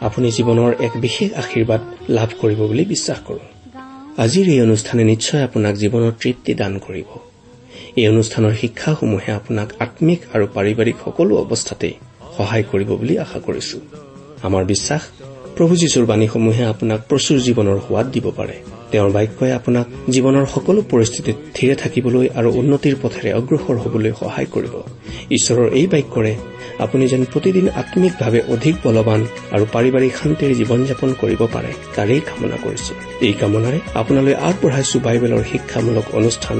আপুনি জীৱনৰ এক বিশেষ আশীৰ্বাদ লাভ কৰিব বুলি বিশ্বাস কৰোঁ। আজিৰ এই অনুষ্ঠানে নিশ্চয় আপোনাক জীৱনৰ তৃপ্তি দান কৰিব। এই অনুষ্ঠানৰ শিক্ষাসমূহে আপোনাক আম্মিক আৰু পাৰিবাৰিক সকলো অৱস্থাতে সহায় কৰিব বুলি আশা কৰিছো। আমাৰ বিশ্বাস প্ৰভু যীশুৰ বাণীসমূহে আপোনাক প্ৰচুৰ জীৱনৰ সোৱাদ দিব পাৰে। তেওঁৰ বাক্যই আপোনাক জীৱনৰ সকলো পৰিস্থিতিত থিৰে থাকিবলৈ আৰু উন্নতিৰ পথেৰে অগ্ৰসৰ হবলৈ সহায় কৰিব। ঈশ্বৰৰ এই বাক্যৰে আপুনি যেন প্ৰতিদিন আম্মিকভাৱে অধিক বলৱান আৰু পাৰিবাৰিক শান্তিৰে জীৱন যাপন কৰিব পাৰে তাৰেই কামনা কৰিছো। এই কামনাৰে আপোনালৈ আগবঢ়াইছো বাইবেলৰ শিক্ষামূলক অনুষ্ঠান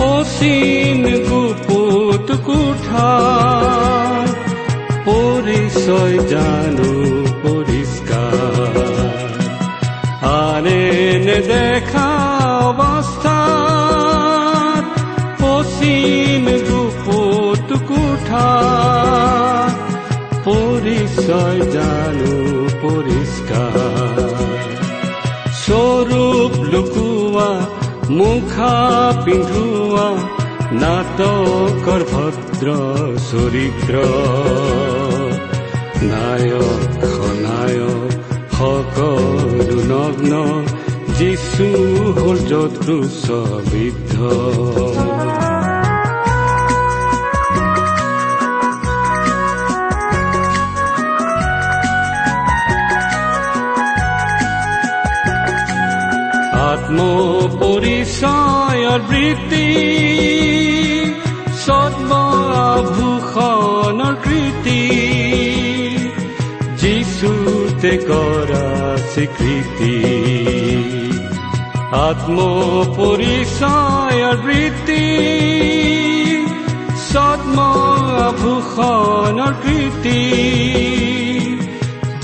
অসীম গুপুত কোঠা? পৰিচয় জানো পৰিষ্কাৰ আনে নেদেখা অৱস্থা অসীম গুপুত কোঠা পৰিচয় জানো পৰিষ্কাৰ স্বৰূপ লুকুৱা মুখা পিন্ধোৱা নাটকৰ ভদ্ৰ চৰিত্ৰ নায়ক খনায়ক সকলো নগ্ন। যিচু হ'ল যত্ৰু ছবিদ্ধ আত্ম পৰিচয়ৰ বৃত্তি সদ্মভূষণৰ কৃতি। যিচুতে কৰা স্বীকৃতি আত্ম পৰিচয়ৰ বৃত্তি সদ্মভূষণৰ কৃতি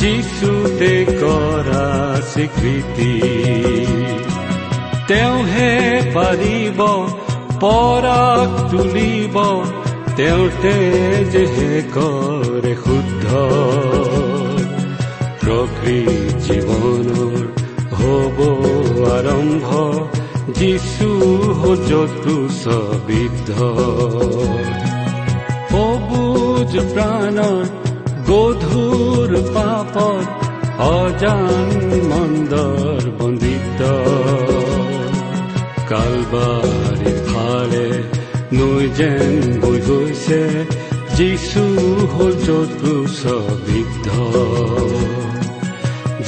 যিচুতে কৰা স্বীকৃতি তেওঁহে পাৰিব পৰাক তুলিব তেওঁৰ তেজহে কৰে শুদ্ধ প্ৰকৃত জীৱনৰ হ'ব আৰম্ভ। যিচু যতু ছবিদ্ধ সবুজ প্ৰাণৰ গধুৰ পাপত অজান মন্দৰ বন্দিত কালবাৰীৰ ফালে নৈ যেন বৈ গৈছে যিচু হ'ল যতু ছবিদ্ধ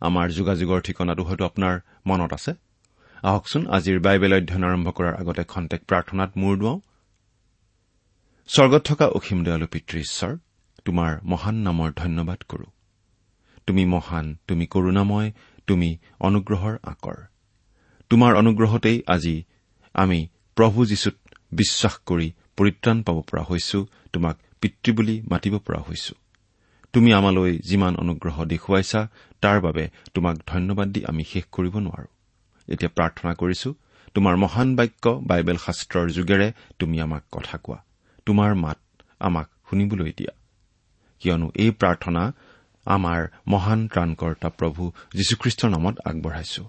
আমাৰ যোগাযোগৰ ঠিকনাটো হয়তো আপোনাৰ মনত আছে। আহকচোন আজিৰ বাইবেল অধ্যয়ন আৰম্ভ কৰাৰ আগতে খন্তেক প্ৰাৰ্থনাত মূৰ দুৱাওঁ। স্বৰ্গত থকা অসীম দয়ালু পিতৃ ঈশ্বৰ তোমাৰ মহান নামৰ ধন্যবাদ কৰো। তুমি মহান তুমি কৰুণাময় তুমি অনুগ্ৰহৰ আকৰ। তোমাৰ অনুগ্ৰহতেই আজি আমি প্ৰভু যীশুত বিশ্বাস কৰি পৰিত্ৰাণ পাব পৰা হৈছো তোমাক পিতৃ বুলি মাতিব পৰা হৈছো। তুমি আমালৈ যিমান অনুগ্ৰহ দেখুৱাইছা তাৰ বাবে তোমাক ধন্যবাদ দি আমি শেষ কৰিব নোৱাৰো। এতিয়া প্ৰাৰ্থনা কৰিছো তোমাৰ মহান বাক্য বাইবেল শাস্ত্ৰৰ যোগেৰে তুমি আমাক কথা কোৱা। তোমাৰ মাত আমাক শুনিবলৈ দিয়া। কিয়নো এই প্ৰাৰ্থনা আমাৰ মহান ত্ৰাণকৰ্তা প্ৰভু যীশুখ্ৰীষ্টৰ নামত আগবঢ়াইছো।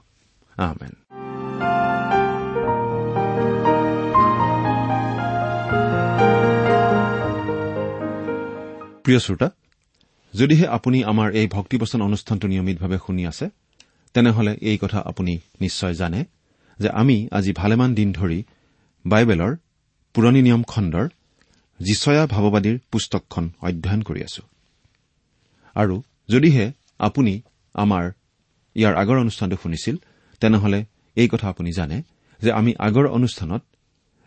প্ৰিয় শ্ৰোতা যদিহে আপুনি আমাৰ এই ভক্তিবচন অনুষ্ঠানটো নিয়মিতভাৱে শুনি আছে তেনেহলে এই কথা আপুনি নিশ্চয় জানে যে আমি আজি ভালেমান দিন ধৰি বাইবেলৰ পুৰণি নিয়ম খণ্ডৰ যিচয়া ভাৱবাদীৰ পুস্তকখন অধ্যয়ন কৰি আছো। আৰু যদিহে আপুনি আমাৰ ইয়াৰ আগৰ অনুষ্ঠানটো শুনিছিল তেনেহলে এই কথা আপুনি জানে যে আমি আগৰ অনুষ্ঠানত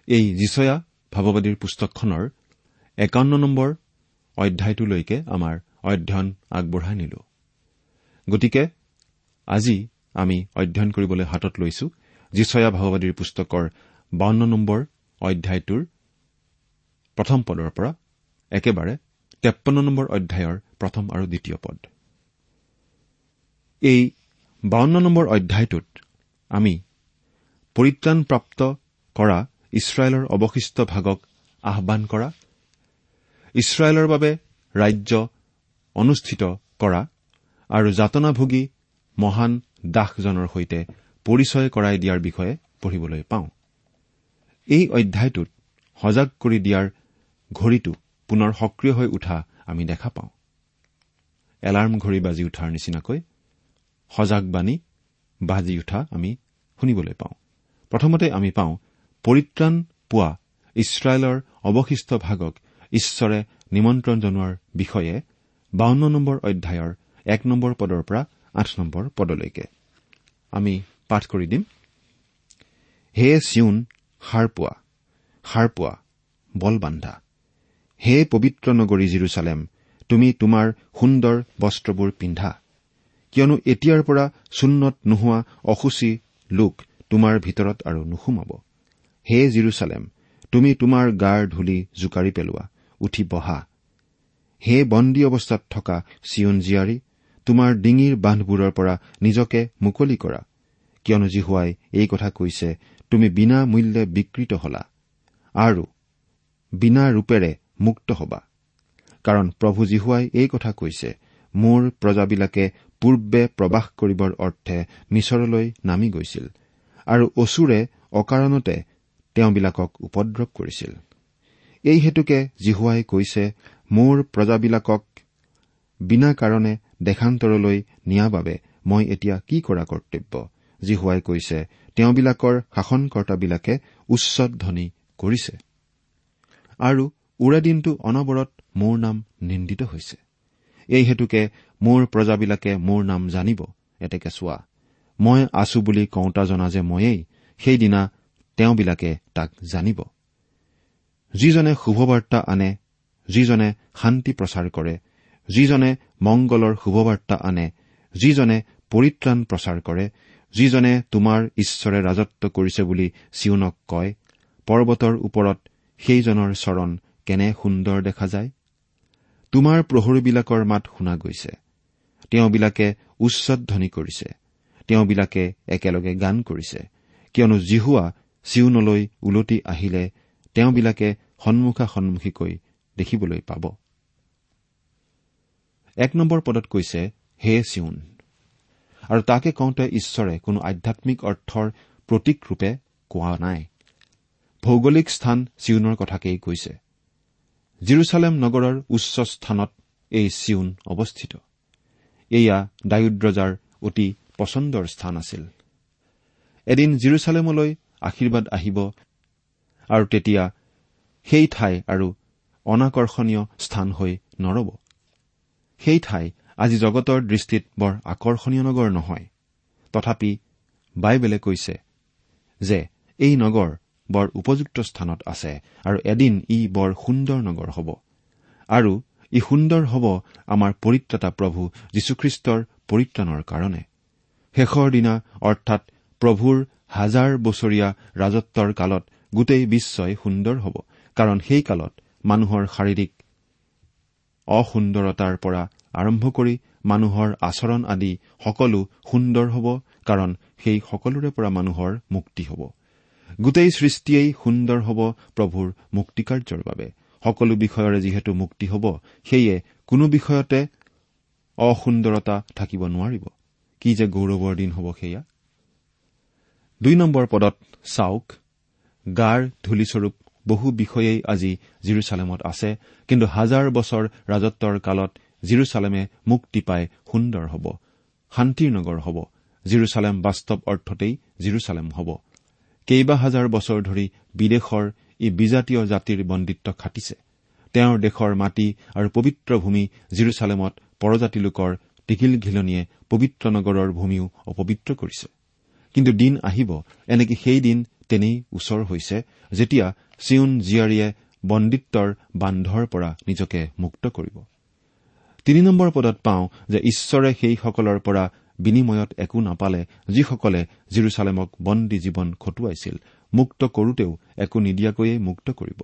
এই যিচয়া ভাৱবাদীৰ পুস্তকখনৰ একাৱন্ন নম্বৰ অধ্যায়টোলৈকে আমাৰ অধ্যয়ন আগবঢ়াই নিলো। গতিকে আজি আমি অধ্যয়ন কৰিবলৈ হাতত লৈছো যিচয়া ভাৱবাদীৰ পুস্তকৰ বাৱন্ন নম্বৰ অধ্যায়টোৰ প্ৰথম পদৰ পৰা একেবাৰে তেপন্ন নম্বৰ অধ্যায়ৰ প্ৰথম আৰু দ্বিতীয় পদ। এই বাৱন্ন নম্বৰ অধ্যায়টোত আমি পৰিত্ৰাণপ্ৰাপ্ত কৰা ইছৰাইলৰ অৱশিষ্ট ভাগক আহান কৰা ইছৰাইলৰ বাবে ৰাজ্য অনুষ্ঠিত কৰা আৰু যাতনাভোগী মহান দাসজনৰ সৈতে পৰিচয় কৰাই দিয়াৰ বিষয়ে পঢ়িবলৈ পাওঁ। এই অধ্যায়টোত সজাগ কৰি দিয়াৰ ঘড়ীটো পুনৰ সক্ৰিয় হৈ উঠা আমি দেখা পাওঁ। এলাৰ্ম ঘড়ী বাজি উঠাৰ নিচিনাকৈ সজাগ বাণী বাজি উঠা আমি শুনিবলৈ পাওঁ। প্ৰথমতে আমি পাওঁ পৰিত্ৰাণ পোৱা ইছৰাইলৰ অৱশিষ্ট ভাগক ঈশ্বৰে নিমন্ত্ৰণ জনোৱাৰ বিষয়ে বাৱন্ন নম্বৰ অধ্যায়ৰ এক নম্বৰ পদৰ পৰা আঠ নম্বৰ পদলৈকে। হে চিউন সাৰ পোৱা সাৰ পোৱা বল বান্ধা। হে পবিত্ৰ নগৰী জিৰচালেম তুমি তোমাৰ সুন্দৰ বস্ত্ৰবোৰ পিন্ধা। কিয়নো এতিয়াৰ পৰা চুন্নত নোহোৱা অসুচী লোক তোমাৰ ভিতৰত আৰু নুসুমাব। হে জিৰচালেম তুমি তোমাৰ গাৰ ধূলি জোকাৰি পেলোৱা উঠি বহা। হে বন্দী অৱস্থাত থকা চিয়ন জীয়াৰী তোমাৰ ডিঙিৰ বান্ধবোৰৰ পৰা নিজকে মুকলি কৰা। কিয়নো জিহুৱাই এই কথা কৈছে তুমি বিনা মূল্যে বিকৃত হলা আৰু বিনা ৰূপেৰে মুক্ত হবা। কাৰণ প্ৰভু জীহুৱাই এই কথা কৈছে মোৰ প্ৰজাবিলাকে পূৰ্বে প্ৰবাস কৰিবৰ অৰ্থে মিছৰলৈ নামি গৈছিল আৰু অচুৰে অকাৰণতে তেওঁবিলাকক উপদ্ৰৱ কৰিছিল। এই হেতুকে জিহুৱাই কৈছে মোৰ প্ৰজাবিলাকক বিনা কাৰণে দেশান্তৰলৈ নিয়া বাবে মই এতিয়া কি কৰা কৰ্তব্য? জিহুৱাই কৈছে তেওঁবিলাকৰ শাসনকৰ্তাবিলাকে উচ্চধ্বনি কৰিছে আৰু উৰে দিনটো অনবৰত মোৰ নাম নিন্দিত হৈছে। এই হেতুকে মোৰ প্ৰজাবিলাকে মোৰ নাম জানিব। এতেকে চোৱা মই আছো বুলি কওঁতা জনা যে ময়েই সেইদিনা তেওঁবিলাকে তাক জানিব। যিজনে শুভবাৰ্তা আনে যিজনে শান্তি প্ৰচাৰ কৰে যিজনে মংগলৰ শুভবাৰ্তা আনে যিজনে পৰিত্ৰাণ প্ৰচাৰ কৰে যিজনে তোমাৰ ঈশ্বৰে ৰাজত্ব কৰিছে বুলি চিউনক কয় পৰ্বতৰ ওপৰত সেইজনৰ চৰণ কেনে সুন্দৰ দেখা যায়? তোমাৰ প্ৰহৰীবিলাকৰ মাত শুনা গৈছে। তেওঁবিলাকে উচ্চধ্বনি কৰিছে। তেওঁবিলাকে একেলগে গান কৰিছে। কিয়নো জিহুৱা চিউনলৈ ওলটি আহিলে তেওঁবিলাকে সন্মুখা সন্মুখীকৈ দেখিবলৈ পাব। এক নম্বৰ পদত কৈছে হে চিউন। আৰু তাকে কওঁতে ঈশ্বৰে কোনো আধ্যামিক অৰ্থৰ প্ৰতীকৰূপে কোৱা নাই। ভৌগোলিক স্থান চিউনৰ কথাকেই কৈছে। জিৰচালেম নগৰৰ উচ্চ স্থানত এই চিউন অৱস্থিত। এয়া দায়ুদ্ৰজাৰ অতি পচন্দৰ স্থান আছিল। এদিন জিৰচালেমলৈ আশীৰ্বাদ আহিব আৰু তেতিয়া সেই ঠাই আৰু অনাকৰ্ষণীয় স্থান হৈ নৰব। সেই ঠাই আজি জগতৰ দৃষ্টিত বৰ আকৰ্ষণীয় নগৰ নহয়। তথাপি বাইবেলে কৈছে যে এই নগৰ বৰ উপযুক্ত স্থানত আছে আৰু এদিন ই বৰ সুন্দৰ নগৰ হ'ব। আৰু ই সুন্দৰ হ'ব আমাৰ পৰিত্ৰাতা প্ৰভু যীশুখ্ৰীষ্টৰ পৰিত্ৰাণৰ কাৰণে। শেষৰ দিনা অৰ্থাৎ প্ৰভুৰ হাজাৰ বছৰীয়া ৰাজত্বৰ কালত গোটেই বিশ্বই সুন্দৰ হ'ব কাৰণ সেই কালত মানুহৰ শাৰীৰিক অসুন্দৰতাৰ পৰা আৰম্ভ কৰি মানুহৰ আচৰণ আদি সকলো সুন্দৰ হ'ব কাৰণ সেই সকলোৰে পৰা মানুহৰ মুক্তি হ'ব। গোটেই সৃষ্টিয়েই সুন্দৰ হ'ব প্ৰভুৰ মুক্তিকাৰ্যৰ বাবে। সকলো বিষয়ৰে যিহেতু মুক্তি হ'ব সেয়ে কোনো বিষয়তে অসুন্দৰতা থাকিব নোৱাৰিব। কি যে গৌৰৱৰ দিন হ'ব সেয়া? দুই নম্বৰ পদত চাওক গাৰ ধূলিস্বৰূপ বহু বিষয়েই আজি জিৰচালেমত আছে কিন্তু হাজাৰ বছৰ ৰাজত্বৰ কালত জিৰচালেমে মুক্তি পাই সুন্দৰ হ'ব শান্তিৰ নগৰ হ'ব জিৰচালেম বাস্তৱ অৰ্থতেই জিৰচালেম হ'ব। কেইবা হাজাৰ বছৰ ধৰি বিদেশৰ ই বিজাতীয় জাতিৰ বন্দিত্ব খাটিছে। তেওঁৰ দেশৰ মাটি আৰু পবিত্ৰ ভূমি জিৰচালেমত পৰজাতি লোকৰ টিকিল ঘিলনীয়ে পবিত্ৰ নগৰৰ ভূমিও অপবিত্ৰ কৰিছে। কিন্তু দিন আহিব এনেকে সেই দিন তেনেই ওচৰ হৈছে যেতিয়া চিউন জীয়াৰীয়ে বন্দিত্বৰ বান্ধৰ পৰা নিজকে মুক্ত কৰিব। তিনি নম্বৰ পদত পাওঁ যে ঈশ্বৰে সেইসকলৰ পৰা বিনিময়ত একো নাপালে যিসকলে জিৰচালেমক বন্দী জীৱন খটুৱাইছিল মুক্ত কৰোতেও একো নিদিয়াকৈয়ে মুক্ত কৰিব।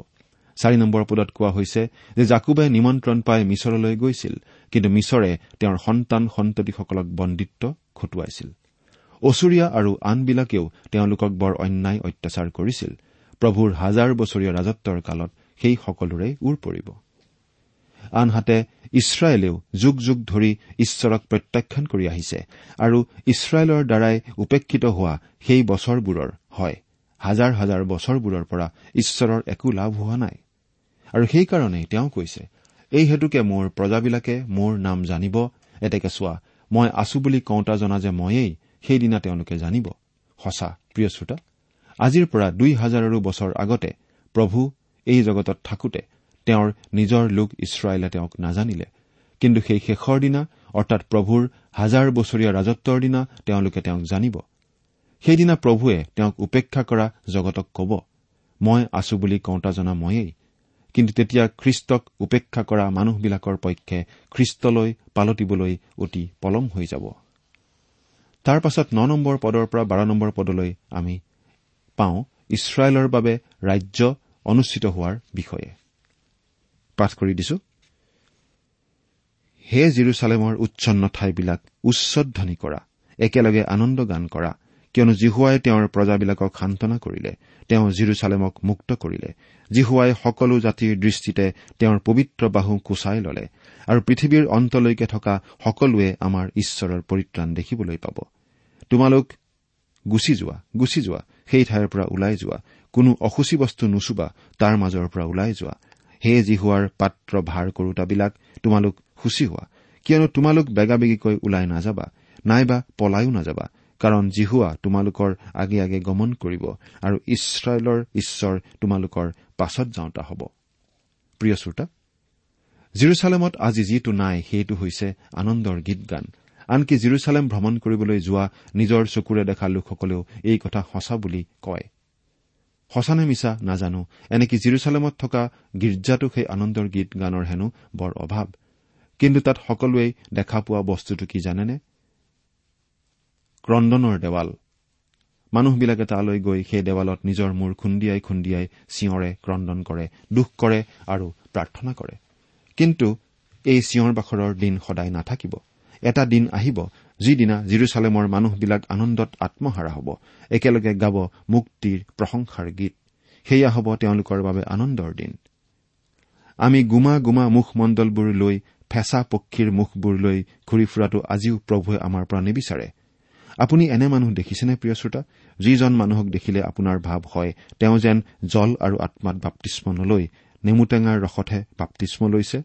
চাৰি নম্বৰ পদত কোৱা হৈছে যে জাকুবে নিমন্ত্ৰণ পাই মিছৰলৈ গৈছিল কিন্তু মিছৰে তেওঁৰ সন্তান সন্ততিসকলক বন্দিত্ব খটুৱাইছিল। অচুৰীয়া আৰু আনবিলাকেও তেওঁলোকক বৰ অন্যায় অত্যাচাৰ কৰিছিল। প্ৰভুৰ হাজাৰ বছৰীয়া ৰাজত্বৰ কালত সেই সকলোৰে ওৰ পৰিব। আনহাতে ইছৰাইলেও যুগ যুগ ধৰি ঈশ্বৰক প্ৰত্যাখ্যান কৰি আহিছে আৰু ইছৰাইলৰ দ্বাৰাই উপেক্ষিত হোৱা সেই বছৰবোৰৰ হয় হাজাৰ হাজাৰ বছৰবোৰৰ পৰা ঈশ্বৰৰ একো লাভ হোৱা নাই। আৰু সেইকাৰণেই তেওঁ কৈছে এই হেতুকে মোৰ প্ৰজাবিলাকে মোৰ নাম জানিব এতেকে চোৱা মই আছো বুলি কওঁতা জনা যে ময়েই সেইদিনা তেওঁলোকে জানিব সঁচা প্ৰিয় শ্ৰোতা আজিৰ পৰা দুই হাজাৰৰো বছৰ আগতে প্ৰভু এই জগতত থাকোতে তেওঁৰ নিজৰ লোক ইছৰাইলে তেওঁক নাজানিলে। কিন্তু সেই শেষৰ দিনা অৰ্থাৎ প্ৰভুৰ হাজাৰ বছৰীয়া ৰাজত্বৰ দিনা তেওঁলোকে তেওঁক জানিব। সেইদিনা প্ৰভুৱে তেওঁক উপেক্ষা কৰা জগতক কব মই আছো বুলি কওঁতা জনা ময়েই। কিন্তু তেতিয়া খ্ৰীষ্টক উপেক্ষা কৰা মানুহবিলাকৰ পক্ষে খ্ৰীষ্টলৈ পালতিবলৈ অতি পলম হৈ যাব। তাৰ পাছত ন নম্বৰ পদৰ পৰা বাৰ নম্বৰ পদলৈ আমি পাওঁ ইছৰাইলৰ বাবে ৰাজ্য অনুষ্ঠিত হোৱাৰ বিষয়ে। পাঠ কৰি দিছো। হে জিৰচালেমৰ উচ্ছন্ন ঠাইবিলাক উচ্চধ্বনি কৰা একেলগে আনন্দ গান কৰা কিয়নো জিহুৱাই তেওঁৰ প্ৰজাবিলাকক সান্তনা কৰিলে তেওঁ জিৰচালেমক মুক্ত কৰিলে। জিহুৱাই সকলো জাতিৰ দৃষ্টিতে তেওঁৰ পবিত্ৰ বাহু কোচাই ললে আৰু পৃথিৱীৰ অন্তলৈকে থকা সকলোৱে আমাৰ ঈশ্বৰৰ পৰিত্ৰাণ দেখিবলৈ পাব। তোমালোক গুচি যোৱা গুচি যোৱা সেই ঠাইৰ পৰা ওলাই যোৱা কোনো অসুচী বস্তু নুচুবা তাৰ মাজৰ পৰা ওলাই যোৱা। হে জিহুৱাৰ পাত্ৰ ভাৰ কৰোতাবিলাক তোমালোক সূচী হোৱা। কিয়নো তোমালোক বেগাবেগিকৈ ওলাই নাযাবা নাইবা পলায়ো নাযাবা কাৰণ জিহুৱা তোমালোকৰ আগে আগে গমন কৰিব আৰু ইছৰাইলৰ ঈশ্বৰ তোমালোকৰ পাছত যাওঁতা হ'ব। জিৰচালেমত আজি যিটো নাই সেইটো হৈছে আনন্দৰ গীত গান আনকি জিৰচালেম ভ্ৰমণ কৰিবলৈ যোৱা নিজৰ চকুৰে দেখা লোকসকলেও এই কথা সঁচা বুলি কয়। সঁচানে মিছা নাজানো। এনেকি জিৰচালেমত থকা গীৰ্জাতো সেই আনন্দৰ গীত গানৰ হেনো বৰ অভাৱ। কিন্তু তাত সকলোৱে দেখা পোৱা বস্তুটো কি জানেনে? ক্ৰদনৰ দেৱাল। মানুহবিলাকে তালৈ গৈ সেই দেৱালত নিজৰ মূৰ খুন্দিয়াই খুন্দিয়াই চিঞৰে ক্ৰদন কৰে দুখ কৰে আৰু প্ৰাৰ্থনা কৰে। কিন্তু এই চিঞৰ বাখৰৰ দিন সদায় নাথাকিব। এটা দিন আহিব যিদিনা জিৰচালেমৰ মানুহবিলাক আনন্দত আত্মহাৰা হ'ব। একেলগে গাব মুক্তিৰ প্ৰশংসাৰ গীত। সেয়া হ'ব তেওঁলোকৰ বাবে আনন্দৰ দিন। আমি গুমা গুমা মুখমণ্ডলবোৰ লৈ ফেঁচা পক্ষীৰ মুখবোৰ লৈ ঘূৰি ফুৰাটো আজিও প্ৰভুৱে আমাৰ পৰা নিবিচাৰে। আপুনি এনে মানুহ দেখিছেনে প্ৰিয় শ্ৰোতা? যিজন মানুহক দেখিলে আপোনাৰ ভাৱ হয় তেওঁ যেন জল আৰু আত্মাত বাপ্তিস্ম নলৈ নেমুটেঙাৰ ৰসতহে বাপ্তিস্ম লৈছে।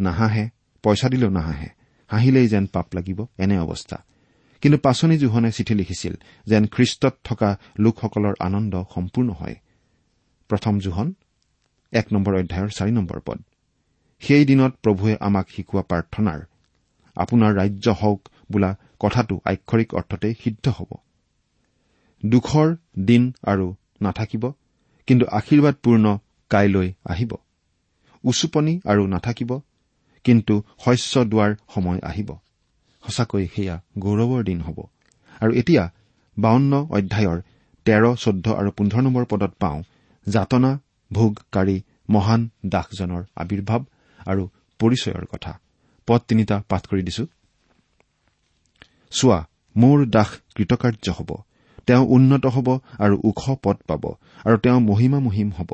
নাহাঁহে পইচা দিলেও নাহাঁহে। হাঁহিলেই যেন পাপ লাগিব এনে অৱস্থা। কিন্তু পাচনি জোহনে চিঠি লিখিছিল যেন খ্ৰীষ্টত থকা লোকসকলৰ আনন্দ সম্পূৰ্ণ হয়। প্ৰথম জোহন এক নম্বৰ অধ্যায়ৰ চাৰি নম্বৰ পদ। সেই দিনত প্ৰভুৱে আমাক শিকোৱা প্ৰাৰ্থনাৰ আপোনাৰ ৰাজ্য হওক বোলা কথাটো আক্ষৰিক অৰ্থতেই সিদ্ধ হ'ব। দুখৰ দিন আৰু নাথাকিব কিন্তু আশীৰ্বাদপূৰ্ণ কাইলৈ আহিব। উচুপনি আৰু নাথাকিব কিন্তু শস্য দোৱাৰ সময় আহিব। সঁচাকৈ সেয়া গৌৰৱৰ দিন হ'ব। আৰু এতিয়া বাৱন্ন অধ্যায়ৰ তেৰ চৈধ্য আৰু পোন্ধৰ নম্বৰ পদত পাওঁ যাতনা ভোগকাৰী মহান দাসজনৰ আৱিৰ্ভাৱ আৰু পৰিচয়ৰ কথা। পদ তিনিটা পাঠ কৰি দিছো। চোৱা মোৰ দাস কৃতকাৰ্য হ'ব। তেওঁ উন্নত হ'ব আৰু ওখ পদ পাব আৰু তেওঁ মহিমা মহিম হ'ব।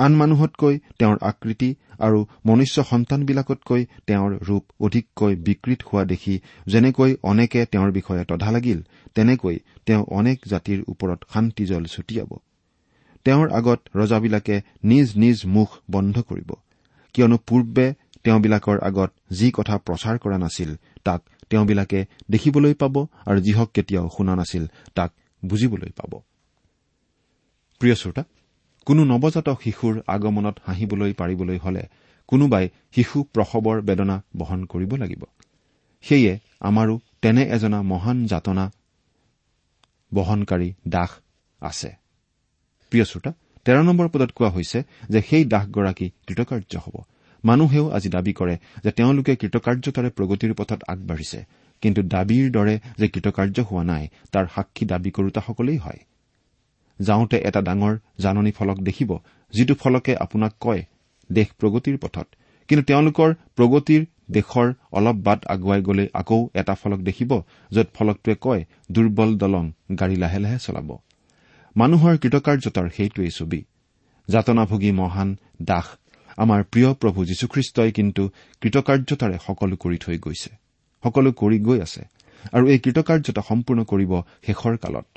আন মানুহতকৈ তেওঁৰ আকৃতি আৰু মনুষ্য সন্তানবিলাকতকৈ তেওঁৰ ৰূপ অধিককৈ বিকৃত হোৱা দেখি যেনেকৈ অনেকে তেওঁৰ বিষয়ে তধা লাগিল তেনেকৈ তেওঁ অনেক জাতিৰ ওপৰত শান্তিজল ছটিয়াব। তেওঁৰ আগত ৰজাবিলাকে নিজ নিজ মুখ বন্ধ কৰিব। কিয়নো পূৰ্বে তেওঁবিলাকৰ আগত যি কথা প্ৰচাৰ কৰা নাছিল তাক তেওঁবিলাকে দেখিবলৈ পাব আৰু যিহক কেতিয়াও শুনা নাছিল তাক বুজিবলৈ পাব। প্ৰিয় শ্ৰোতা কোনো নৱজাতক শিশুৰ আগমনত হাঁহিবলৈ পাৰিবলৈ হলে কোনোবাই শিশু প্ৰসৱৰ বেদনা বহন কৰিব লাগিব। সেয়ে আমাৰো তেনে এজনা মহান যাতনা বহনকাৰী দাস আছে। প্ৰিয় শ্ৰোতা তেৰ নম্বৰ পদত কোৱা হৈছে যে সেই দাসগৰাকী কৃতকাৰ্য হ'ব। মানুহেও আজি দাবী কৰে যে তেওঁলোকে কৃতকাৰ্যতাৰে প্ৰগতিৰ পথত আগবাঢ়িছে। কিন্তু দাবীৰ দৰে যে কৃতকাৰ্য হোৱা নাই তাৰ সাক্ষী দাবী কৰোতাসকলেই হয়। যাওঁতে এটা ডাঙৰ জাননী ফলক দেখিব যিটো ফলকে আপোনাক কয় দেশ প্ৰগতিৰ পথত। কিন্তু তেওঁলোকৰ প্ৰগতিৰ দেশৰ অলপ বাট আগুৱাই গ'লে আকৌ এটা ফলক দেখিব য'ত ফলকটোৱে কয় দুৰ্বল দলং গাড়ী লাহে লাহে চলাব। মানুহৰ কৃতকাৰ্যতাৰ সেইটোৱেই ছবি। যাতনাভোগী মহান দাস আমাৰ প্ৰিয় প্ৰভু যীশুখ্ৰীষ্টই কিন্তু কৃতকাৰ্যতাৰে সকলো কৰি থৈ গৈছে সকলো কৰি গৈ আছে আৰু এই কৃতকাৰ্যতা সম্পূৰ্ণ কৰিব শেষৰ কালত।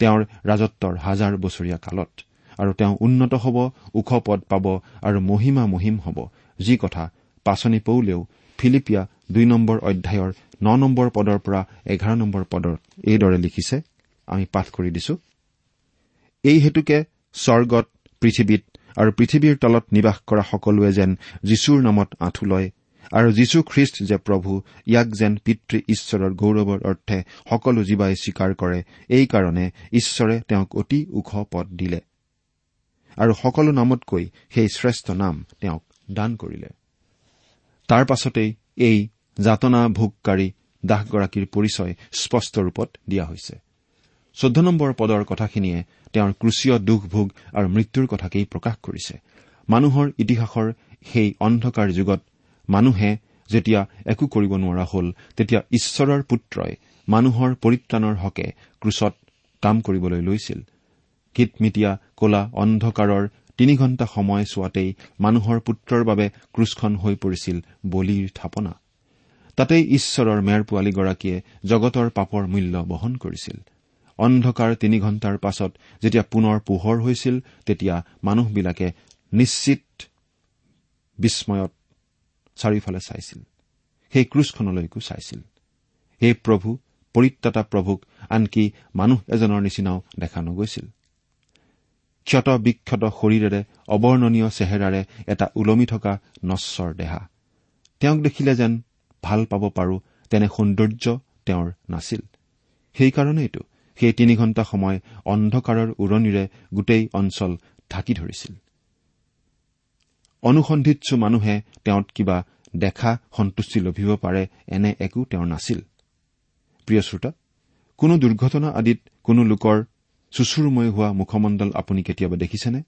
তেওঁৰ ৰাজত্বৰ হাজাৰ বছৰীয়া কালত। আৰু তেওঁ উন্নত হ'ব ওখ পদ পাব আৰু মহিমা মহিম হ'ব। যি কথা পাচনি পৌলেও ফিলিপিয়া দুই নম্বৰ অধ্যায়ৰ ন নম্বৰ পদৰ পৰা এঘাৰ নম্বৰ পদৰ এইদৰে লিখিছে আমি পাঠ কৰি দিছো। এই হেতুকে স্বৰ্গত পৃথিৱীত আৰু পৃথিৱীৰ তলত নিবাস কৰা সকলোৱে যেন যীশুৰ নামত আঁঠু লয় আৰু যীশু খ্ৰীষ্ট যে প্ৰভু ইয়াক যেন পিতৃ ঈশ্বৰৰ গৌৰৱৰ অৰ্থে সকলো জীৱাই স্বীকাৰ কৰে এইকাৰণে ঈশ্বৰে তেওঁক অতি ওখ পদ দিলে। আৰু সকলো নামতকৈ সেই শ্ৰেষ্ঠ নাম তেওঁক দান কৰিলে। তাৰ পাছতেই এই যাতনা ভোগকাৰী দাসগৰাকীৰ পৰিচয় স্পষ্ট ৰূপত দিয়া হৈছে। চৈধ্য নম্বৰ পদৰ কথাখিনিয়ে তেওঁৰ ক্ৰুচীয় দুখ ভোগ আৰু মৃত্যুৰ কথাকেই প্ৰকাশ কৰিছে। মানুহৰ ইতিহাসৰ সেই অন্ধকাৰ যুগত মানুহে যেতিয়া একো কৰিব নোৱাৰা হ'ল তেতিয়া ঈশ্বৰৰ পুত্ৰই মানুহৰ পৰিত্ৰাণৰ হকে ক্ৰুচত কাম কৰিবলৈ লৈছিল। কিটমিটীয়া কলা অন্ধকাৰৰ তিনি ঘণ্টা সময় চোৱাতেই মানুহৰ পুত্ৰৰ বাবে ক্ৰুচখন হৈ পৰিছিল বলিৰ থাপনা। তাতেই ঈশ্বৰৰ মেৰ পোৱালীগৰাকীয়ে জগতৰ পাপৰ মূল্য বহন কৰিছিল। অন্ধকাৰ তিনি ঘণ্টাৰ পাছত যেতিয়া পুনৰ পোহৰ হৈছিল তেতিয়া মানুহবিলাকে নিশ্চিত বিস্ময়ত চাৰিওফালে চাইছিল। সেই ক্ৰুচখনলৈকো চাইছিল। সেই প্ৰভু পৰিত্ৰাতা প্ৰভুক আনকি মানুহ এজনৰ নিচিনাও দেখা নগৈছিল। ক্ষত বিক্ষত শৰীৰেৰে অৱৰ্ণনীয় চেহেৰাৰে এটা ওলমি থকা নশ্বৰ দেহা। তেওঁক দেখিলে যেন ভাল পাব পাৰো তেনে সৌন্দৰ্য তেওঁৰ নাছিল। সেইকাৰণেইতো সেই তিনি ঘণ্টা সময় অন্ধকাৰৰ উৰণিৰে গোটেই অঞ্চল ঢাকি ধৰিছিল। অনুসন্ধিৎসু মানুহে তেওঁত কিবা দেখা সন্তুষ্টি লভিব পাৰে এনে একো তেওঁৰ নাছিল। প্ৰিয় শ্ৰোতা কোনো দুৰ্ঘটনা আদিত কোনো লোকৰ চুচুৰময় হোৱা মুখমণ্ডল আপুনি কেতিয়াবা দেখিছেনে?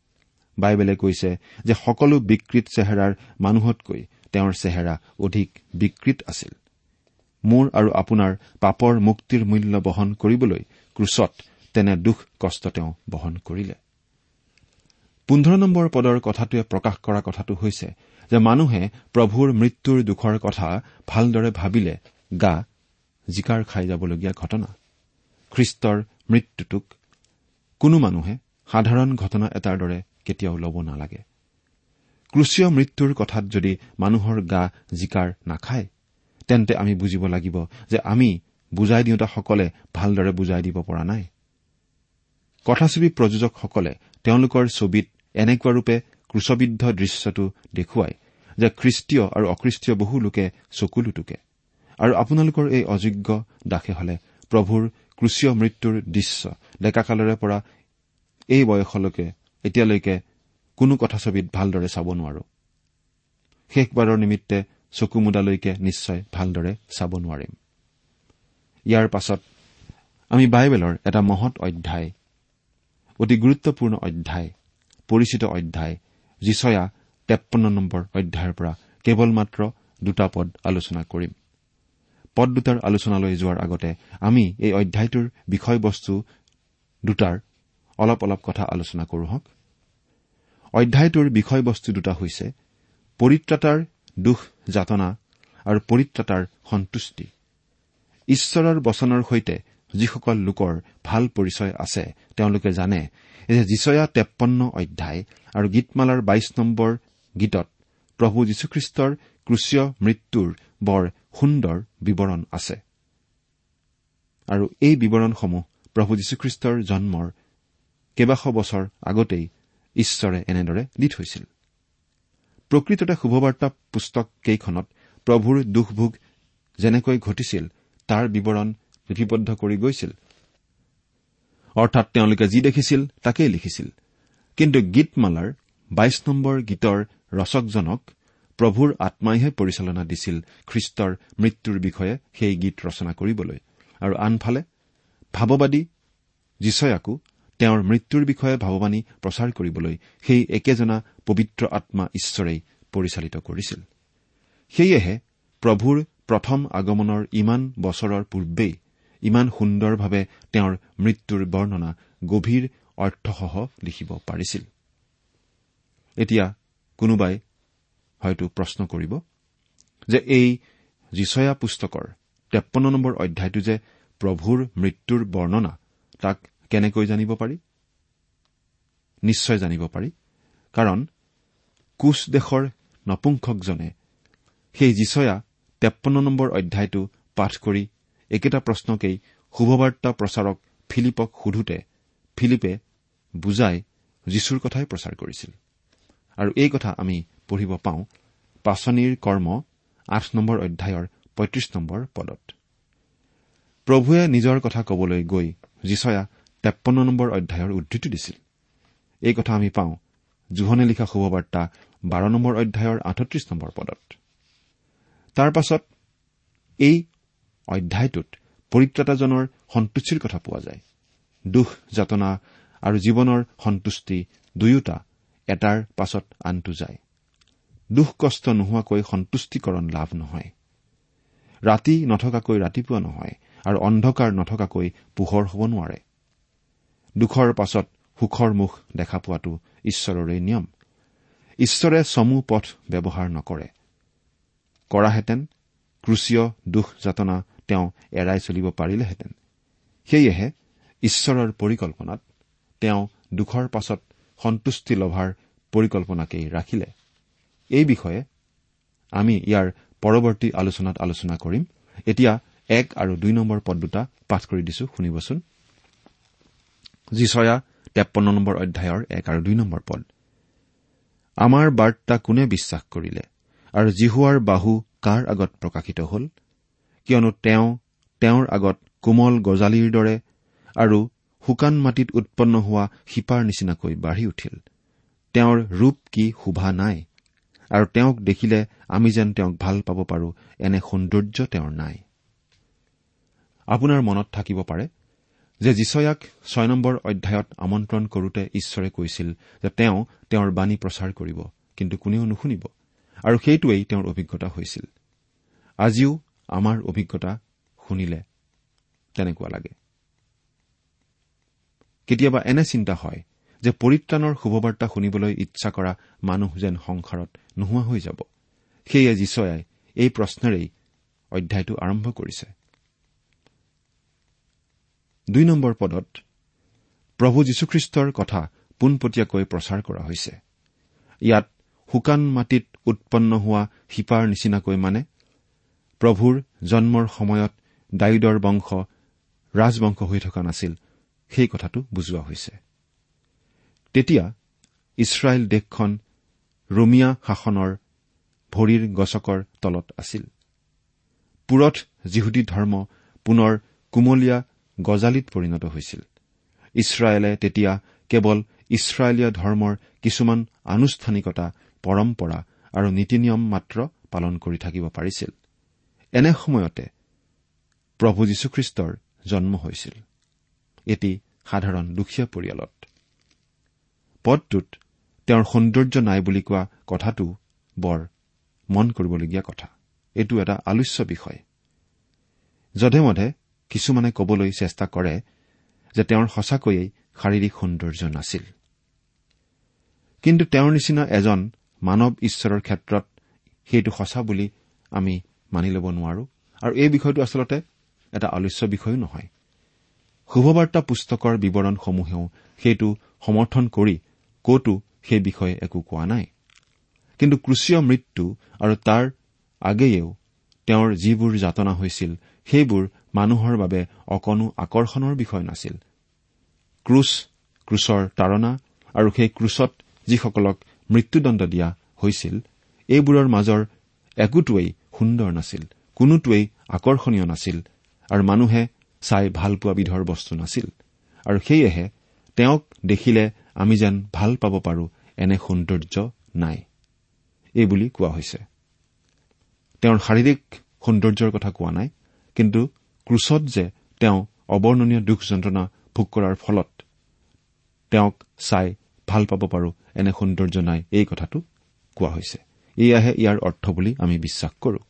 বাইবেলে কৈছে যে সকলো বিকৃত চেহেৰাৰ মানুহতকৈ তেওঁৰ চেহেৰা অধিক বিকৃত আছিল। মোৰ আৰু আপোনাৰ পাপৰ মুক্তিৰ মূল্য বহন কৰিবলৈ ক্ৰুচত তেনে দুখ কষ্ট তেওঁ বহন কৰিলে। পোন্ধৰ নম্বৰ পদৰ কথাটোৱে প্ৰকাশ কৰা কথাটো হৈছে যে মানুহে প্ৰভুৰ মৃত্যুৰ দুখৰ কথা ভালদৰে ভাবিলে গা জিকাৰ খাই যাবলগীয়া ঘটনা। খ্ৰীষ্টৰ মৃত্যুটোক কোনো মানুহে সাধাৰণ ঘটনা এটাৰ দৰে কেতিয়াও ল'ব নালাগে। ক্ৰুচীয় মৃত্যুৰ কথাত যদি মানুহৰ গা জিকাৰ নাখায় তেন্তে আমি বুজিব লাগিব যে আমি বুজাই দিওঁতাসকলে ভালদৰে বুজাই দিব পৰা নাই। কথাছবি প্ৰযোজকসকলে তেওঁলোকৰ ছবিত এনেকুৱা ৰূপে ক্ৰুচবিদ্ধ দৃশ্যটো দেখুৱাই যে খ্ৰীষ্টীয় আৰু অখ্ৰীষ্টীয় বহু লোকে চকু লুটুকে। আৰু আপোনালোকৰ এই অযোগ্য দাসে হলে প্ৰভুৰ ক্ৰুচীয় মৃত্যুৰ দৃশ্য ডেকাকালৰে পৰা এই বয়সলৈকে এতিয়ালৈকে কোনো কথাছবিত ভালদৰে চাব নোৱাৰো। শেষবাৰৰ নিমিত্তে চকু মুদালৈকে নিশ্চয় ভালদৰে চাব নোৱাৰিম। ইয়াৰ পাছত আমি বাইবেলৰ এটা মহৎ অধ্যায় অতি গুৰুত্বপূৰ্ণ অধ্যায় পৰিচিত অধ্যায় যিচয়া তেপন্ন নম্বৰ অধ্যায়ৰ পৰা কেৱল মাত্ৰ দুটা পদ আলোচনা কৰিম। পদ দুটাৰ আলোচনালৈ যোৱাৰ আগতে আমি এই অধ্যায়টোৰ বিষয়বস্তু দুটাৰ অলপ অলপ কথা আলোচনা কৰো হওক। অধ্যায়টোৰ বিষয়বস্তু দুটা হৈছে পৰিত্ৰাতাৰ দুখ যাতনা আৰু পৰিত্ৰাতাৰ সন্তুষ্টি। ঈশ্বৰৰ বচনৰ সৈতে যিসকল লোকৰ ভাল পৰিচয় আছে তেওঁলোকে জানে যে যিচয়া তেপন্ন অধ্যায় আৰু গীতমালাৰ বাইশ নম্বৰ গীতত প্ৰভু যীশুখ্ৰীষ্টৰ ক্ৰুচীয় মৃত্যুৰ বৰ সুন্দৰ বিৱৰণ আছে। আৰু এই বিৱৰণসমূহ প্ৰভু যীশুখ্ৰীষ্টৰ জন্মৰ কেইবাশ বছৰ আগতেই ঈশ্বৰে এনেদৰে দি থৈছিল। প্ৰকৃততে শুভবাৰ্তা পুস্তক কেইখনত প্ৰভুৰ দুখভোগ যেনেকৈ ঘটিছিল তাৰ বিৱৰণ লিপিবদ্ধ কৰি গৈছিল। অৰ্থাৎ তেওঁলোকে যি দেখিছিল তাকেই লিখিছিল। কিন্তু গীতমালাৰ বাইশ নম্বৰ গীতৰ ৰচকজনক প্ৰভুৰ আত্মাইহে পৰিচালনা দিছিল খ্ৰীষ্টৰ মৃত্যুৰ বিষয়ে সেই গীত ৰচনা কৰিবলৈ। আৰু আনফালে ভাৱবাদী যিচয়াকো তেওঁৰ মৃত্যুৰ বিষয়ে ভাৱবাণী প্ৰচাৰ কৰিবলৈ সেই একেজনা পবিত্ৰ আত্মা ঈশ্বৰেই পৰিচালিত কৰিছিল। সেয়েহে প্ৰভুৰ প্ৰথম আগমনৰ ইমান বছৰৰ পূৰ্বেই ইমান সুন্দৰভাৱে তেওঁৰ মৃত্যুৰ বৰ্ণনা গভীৰ অৰ্থসহ লিখিব পাৰিছিল। এতিয়া কোনোবাই হয়তো প্ৰশ্ন কৰিব যে এই যিচয়া পুস্তকৰ তেপন্ন নম্বৰ অধ্যায়টো যে প্ৰভুৰ মৃত্যুৰ বৰ্ণনা তাক কেনেকৈ জানিব পাৰি? নিশ্চয় জানিব পাৰি কাৰণ কোচ দেশৰ নপুংসকজনে সেই যিচয়া তেপন্ন নম্বৰ অধ্যায়টো পাঠ কৰি একেটা প্ৰশ্নকেই শুভবাৰ্তা প্ৰচাৰক ফিলিপক সোধোতে ফিলিপে বুজাই যীশুৰ কথাই প্ৰচাৰ কৰিছিল। আৰু এই কথা আমি পঢ়িব পাওঁ পাচনিৰ কৰ্ম আঠ নম্বৰ অধ্যায়ৰ পঁয়ত্ৰিশ নম্বৰ পদত। প্ৰভুৱে নিজৰ কথা কবলৈ গৈ যিচয়া তেপন্ন নম্বৰ অধ্যায়ৰ উদ্ধৃতি দিছিল। এই কথা আমি পাওঁ জোহনে লিখা শুভবাৰ্তা বাৰ নম্বৰ অধ্যায়ৰ আঠত্ৰিশ নম্বৰ পদত। তাৰ পাছত এই অধ্যায়টোত পৰিত্ৰাতাজনৰ সন্তুষ্টিৰ কথা পোৱা যায়। দুখ যাতনা আৰু জীৱনৰ সন্তুষ্টি দুয়োটা এটাৰ পাছত আনটো যায়। দুখ কষ্ট নোহোৱাকৈ সন্তুষ্টিকৰণ লাভ নহয়। ৰাতি নথকাকৈ ৰাতিপুৱা নহয় আৰু অন্ধকাৰ নথকাকৈ পোহৰ হ'ব নোৱাৰে। দুখৰ পাছত সুখৰ মুখ দেখা পোৱাটো ঈশ্বৰৰে নিয়ম। ঈশ্বৰে চমু পথ ব্যৱহাৰ নকৰে। কৰাহেঁতেন ক্ৰুচীয় দুখ যাতনা তেওঁ এৰাই চলিব পাৰিলেহেঁতেন। সেয়েহে ঈশ্বৰৰ পৰিকল্পনাত তেওঁ দুখৰ পাছত সন্তুষ্টি লভাৰ পৰিকল্পনাকেই ৰাখিলে। এই বিষয়ে আমি ইয়াৰ পৰৱৰ্তী আলোচনাত আলোচনা কৰিম। এতিয়া এক আৰু দুই নম্বৰ পদ দুটা পাঠ কৰি দিছো শুনিবচোন। যিচয়া তেপন্ন নম্বৰ অধ্যায়ৰ এক আৰু দুই নম্বৰ পদ। আমাৰ বাৰ্তা কোনে বিশ্বাস কৰিলে? আৰু জিহুৱাৰ বাহু কাৰ আগত প্ৰকাশিত হল? কিয়নো তেওঁ তেওঁৰ আগত কোমল গজালিৰ দৰে আৰু শুকান মাটিত উৎপন্ন হোৱা শিপাৰ নিচিনাকৈ বাঢ়ি উঠিল। তেওঁৰ ৰূপ কি শোভা নাই আৰু তেওঁক দেখিলে আমি যেন তেওঁক ভাল পাব পাৰো এনে সৌন্দৰ্য তেওঁৰ নাই। আপোনাৰ মনত থাকিব পাৰে যে যিচয়াক ছয় নম্বৰ অধ্যায়ত আমন্ত্ৰণ কৰোতে ঈশ্বৰে কৈছিল যে তেওঁ তেওঁৰ বাণী প্ৰচাৰ কৰিব কিন্তু কোনেও নুশুনিব আৰু সেইটোৱেই তেওঁৰ অভিজ্ঞতা হৈছিল। আজিও আমাৰ অভিজ্ঞতা শুনিলে তেনেকুৱা লাগে। কেতিয়াবা এনে চিন্তা হয় যে পৰিত্ৰাণৰ শুভবাৰ্তা শুনিবলৈ ইচ্ছা কৰা মানুহ যেন সংসাৰত নোহোৱা হৈ যাব। সেয়ে যীচয়াই এই প্ৰশ্নেৰেই অধ্যায়টো আৰম্ভ কৰিছে। দুই নম্বৰ পদত প্ৰভু যীশুখ্ৰীষ্টৰ কথা পোনপটীয়াকৈ প্ৰচাৰ কৰা হৈছে। ইয়াত শুকান মাটিত উৎপন্ন হোৱা শিপাৰ নিচিনাকৈ মানে প্ৰভুৰ জন্মৰ সময়ত ডায়ুদৰ বংশ ৰাজবংশ হৈ থকা নাছিল সেই কথাটো বুজোৱা হৈছে। তেতিয়া ইছৰাইল দেশখন ৰোমিয়া শাসনৰ ভৰিৰ গছকৰ তলত আছিল। পুৰঠ যিহুদী ধৰ্ম পুনৰ কুমলীয়া গজালিত পৰিণত হৈছিল। ইছৰাইলে তেতিয়া কেৱল ইছৰাইলীয় ধৰ্মৰ কিছুমান আনুষ্ঠানিকতা পৰম্পৰা আৰু নীতি নিয়ম মাত্ৰ পালন কৰি থাকিব পাৰিছিল। এনে সময়তে প্ৰভু যীশুখ্ৰীষ্টৰ জন্ম হৈছিল। এটি সাধাৰণ দুখীয়া পৰিয়ালত। পদটোত তেওঁৰ সৌন্দৰ্য নাই বুলি কোৱা কথাটো বৰ মন কৰিবলগীয়া কথা। এইটো এটা আলোচ্য বিষয়। যধে মধে কিছুমানে কবলৈ চেষ্টা কৰে যে তেওঁৰ সঁচাকৈয়ে শাৰীৰিক সৌন্দৰ্য নাছিল। কিন্তু তেওঁৰ নিচিনা এজন মানৱ ঈশ্বৰৰ ক্ষেত্ৰত সেইটো সঁচা বুলি আমি মানি ল'ব নোৱাৰো। আৰু এই বিষয়টো আচলতে এটা আলোচ্য বিষয়ো নহয়। শুভবাৰ্তা পুস্তকৰ বিৱৰণসমূহেও সেইটো সমৰ্থন কৰি কতো সেই বিষয়ে একো কোৱা নাই। কিন্তু ক্ৰুচীয় মৃত্যু আৰু তাৰ আগেয়েও তেওঁৰ যিবোৰ যাতনা হৈছিল সেইবোৰ মানুহৰ বাবে অকণো আকৰ্ষণৰ বিষয় নাছিল। ক্ৰুচ ক্ৰুচৰ তাৰণা আৰু সেই ক্ৰুচত যিসকলক মৃত্যুদণ্ড দিয়া হৈছিল এইবোৰৰ মাজৰ একোটোৱেই সুন্দৰ নাছিল কোনোটোৱেই আকৰ্ষণীয় নাছিল আৰু মানুহে চাই ভাল পোৱা বিধৰ বস্তু নাছিল। আৰু সেয়েহে তেওঁক দেখিলে আমি যেন ভাল পাব পাৰো এনে সৌন্দৰ্য নাই। এইবুলি কোৱা হৈছে। তেওঁৰ শাৰীৰিক সৌন্দৰ্যৰ কথা কোৱা নাই কিন্তু ক্ৰুচত যে তেওঁ অৱৰ্ণনীয় দুখ যন্ত্ৰণা ভোগ কৰাৰ ফলত তেওঁক চাই ভাল পাব পাৰো এনে সৌন্দৰ্য নাই এই কথাটো কোৱা হৈছে। এয়াহে ইয়াৰ অৰ্থ বুলি আমি বিশ্বাস কৰো।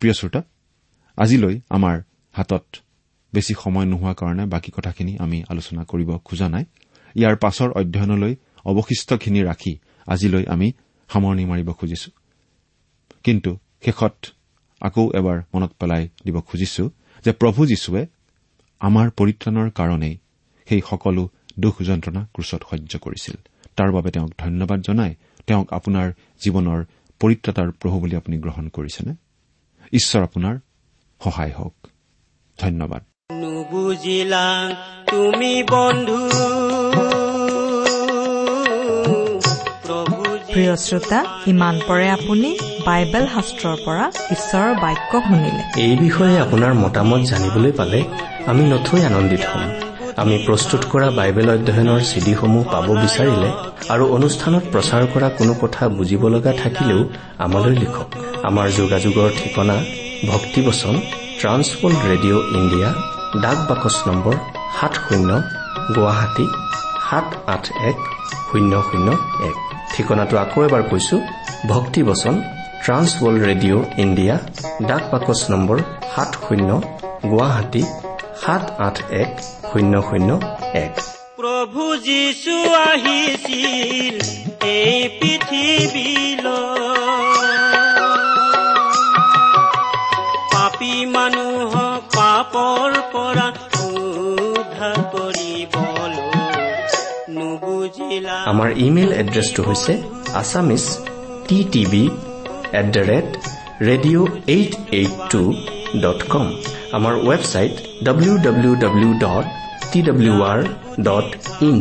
প্ৰিয় শ্ৰোতা আজিলৈ আমাৰ হাতত বেছি সময় নোহোৱাৰ কাৰণে বাকী কথাখিনি আমি আলোচনা কৰিব খোজা নাই। ইয়াৰ পাছৰ অধ্যয়নলৈ অৱশিষ্টখিনি ৰাখি আজিলৈ আমি সামৰণি মাৰিব খুজিছো। কিন্তু শেষত আকৌ এবাৰ মনত পেলাই দিব খুজিছো যে প্ৰভু যীশুৱে আমাৰ পৰিত্ৰাণৰ কাৰণেই সেই সকলো দুখ যন্ত্ৰণা ক্ৰুচত সহ্য কৰিছিল। তাৰ বাবে তেওঁক ধন্যবাদ জনাই তেওঁক আপোনাৰ জীৱনৰ পৰিত্ৰাতাৰ প্ৰভু বুলি আপুনি গ্ৰহণ কৰিছেনে? ঈশ্বৰ আপোনাৰ সহায় হওক। ধন্যবাদ। নুবুজিলা তুমি বন্ধু। প্ৰিয় শ্ৰোতা ইমান পৰে আপুনি বাইবেল শাস্ত্ৰৰ পৰা ঈশ্বৰৰ বাক্য শুনিলে। এই বিষয়ে আপোনাৰ মতামত জানিবলৈ পালে আমি নথৈ আনন্দিত হ'ম। আমি প্ৰস্তুত কৰা বাইবেল অধ্যয়নৰ চিডিসমূহ পাব বিচাৰিলে আৰু অনুষ্ঠানত প্ৰচাৰ কৰা কোনো কথা বুজিব লগা থাকিলেও আমালৈ লিখক। আমাৰ যোগাযোগৰ ঠিকনা ভক্তিবচন ট্ৰান্সৱৰ্ল্ড ৰেডিঅ' ইণ্ডিয়া ডাক বাকচ নম্বৰ সাত শূন্য গুৱাহাটী সাত আঠ এক শূন্য শূন্য এক। ঠিকনাটো আকৌ এবাৰ কৈছো ভক্তিবচন ট্ৰান্সৱৰ্ল্ড ৰেডিঅ' ইণ্ডিয়া ডাক বাকচ নম্বৰ সাত শূন্য গুৱাহাটী সাত আঠ এক শূন্য শূন্য এক। প্ৰভু যীশু আহিছিল এই পৃথিৱীলৈ। পাপৰ পৰা উদ্ধাৰ কৰিবলৈ নুবুজিলা আমাৰ ইমেইল এড্ৰেছটো হৈছে Assamese T TV at the rate radio' eight eight two dot com আমাৰ website W W W dot T W R dot in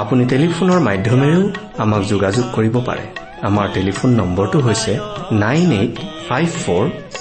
আপুনি টেলিফোনৰ মাধ্যমেৰেও আমাক যোগাযোগ কৰিব পাৰে। আমাৰ টেলিফোন নম্বৰটো হৈছে nine eight five four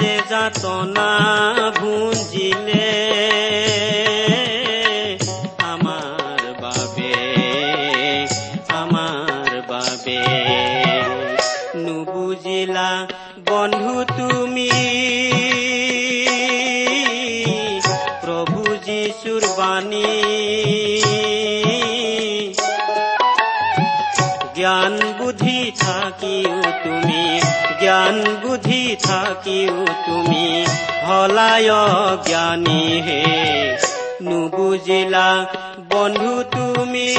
যে যাতনা ভুঞ্জিলে থাকিও তুমি। হলায় জ্ঞানী হে। নুবুজিলা বন্ধু তুমি।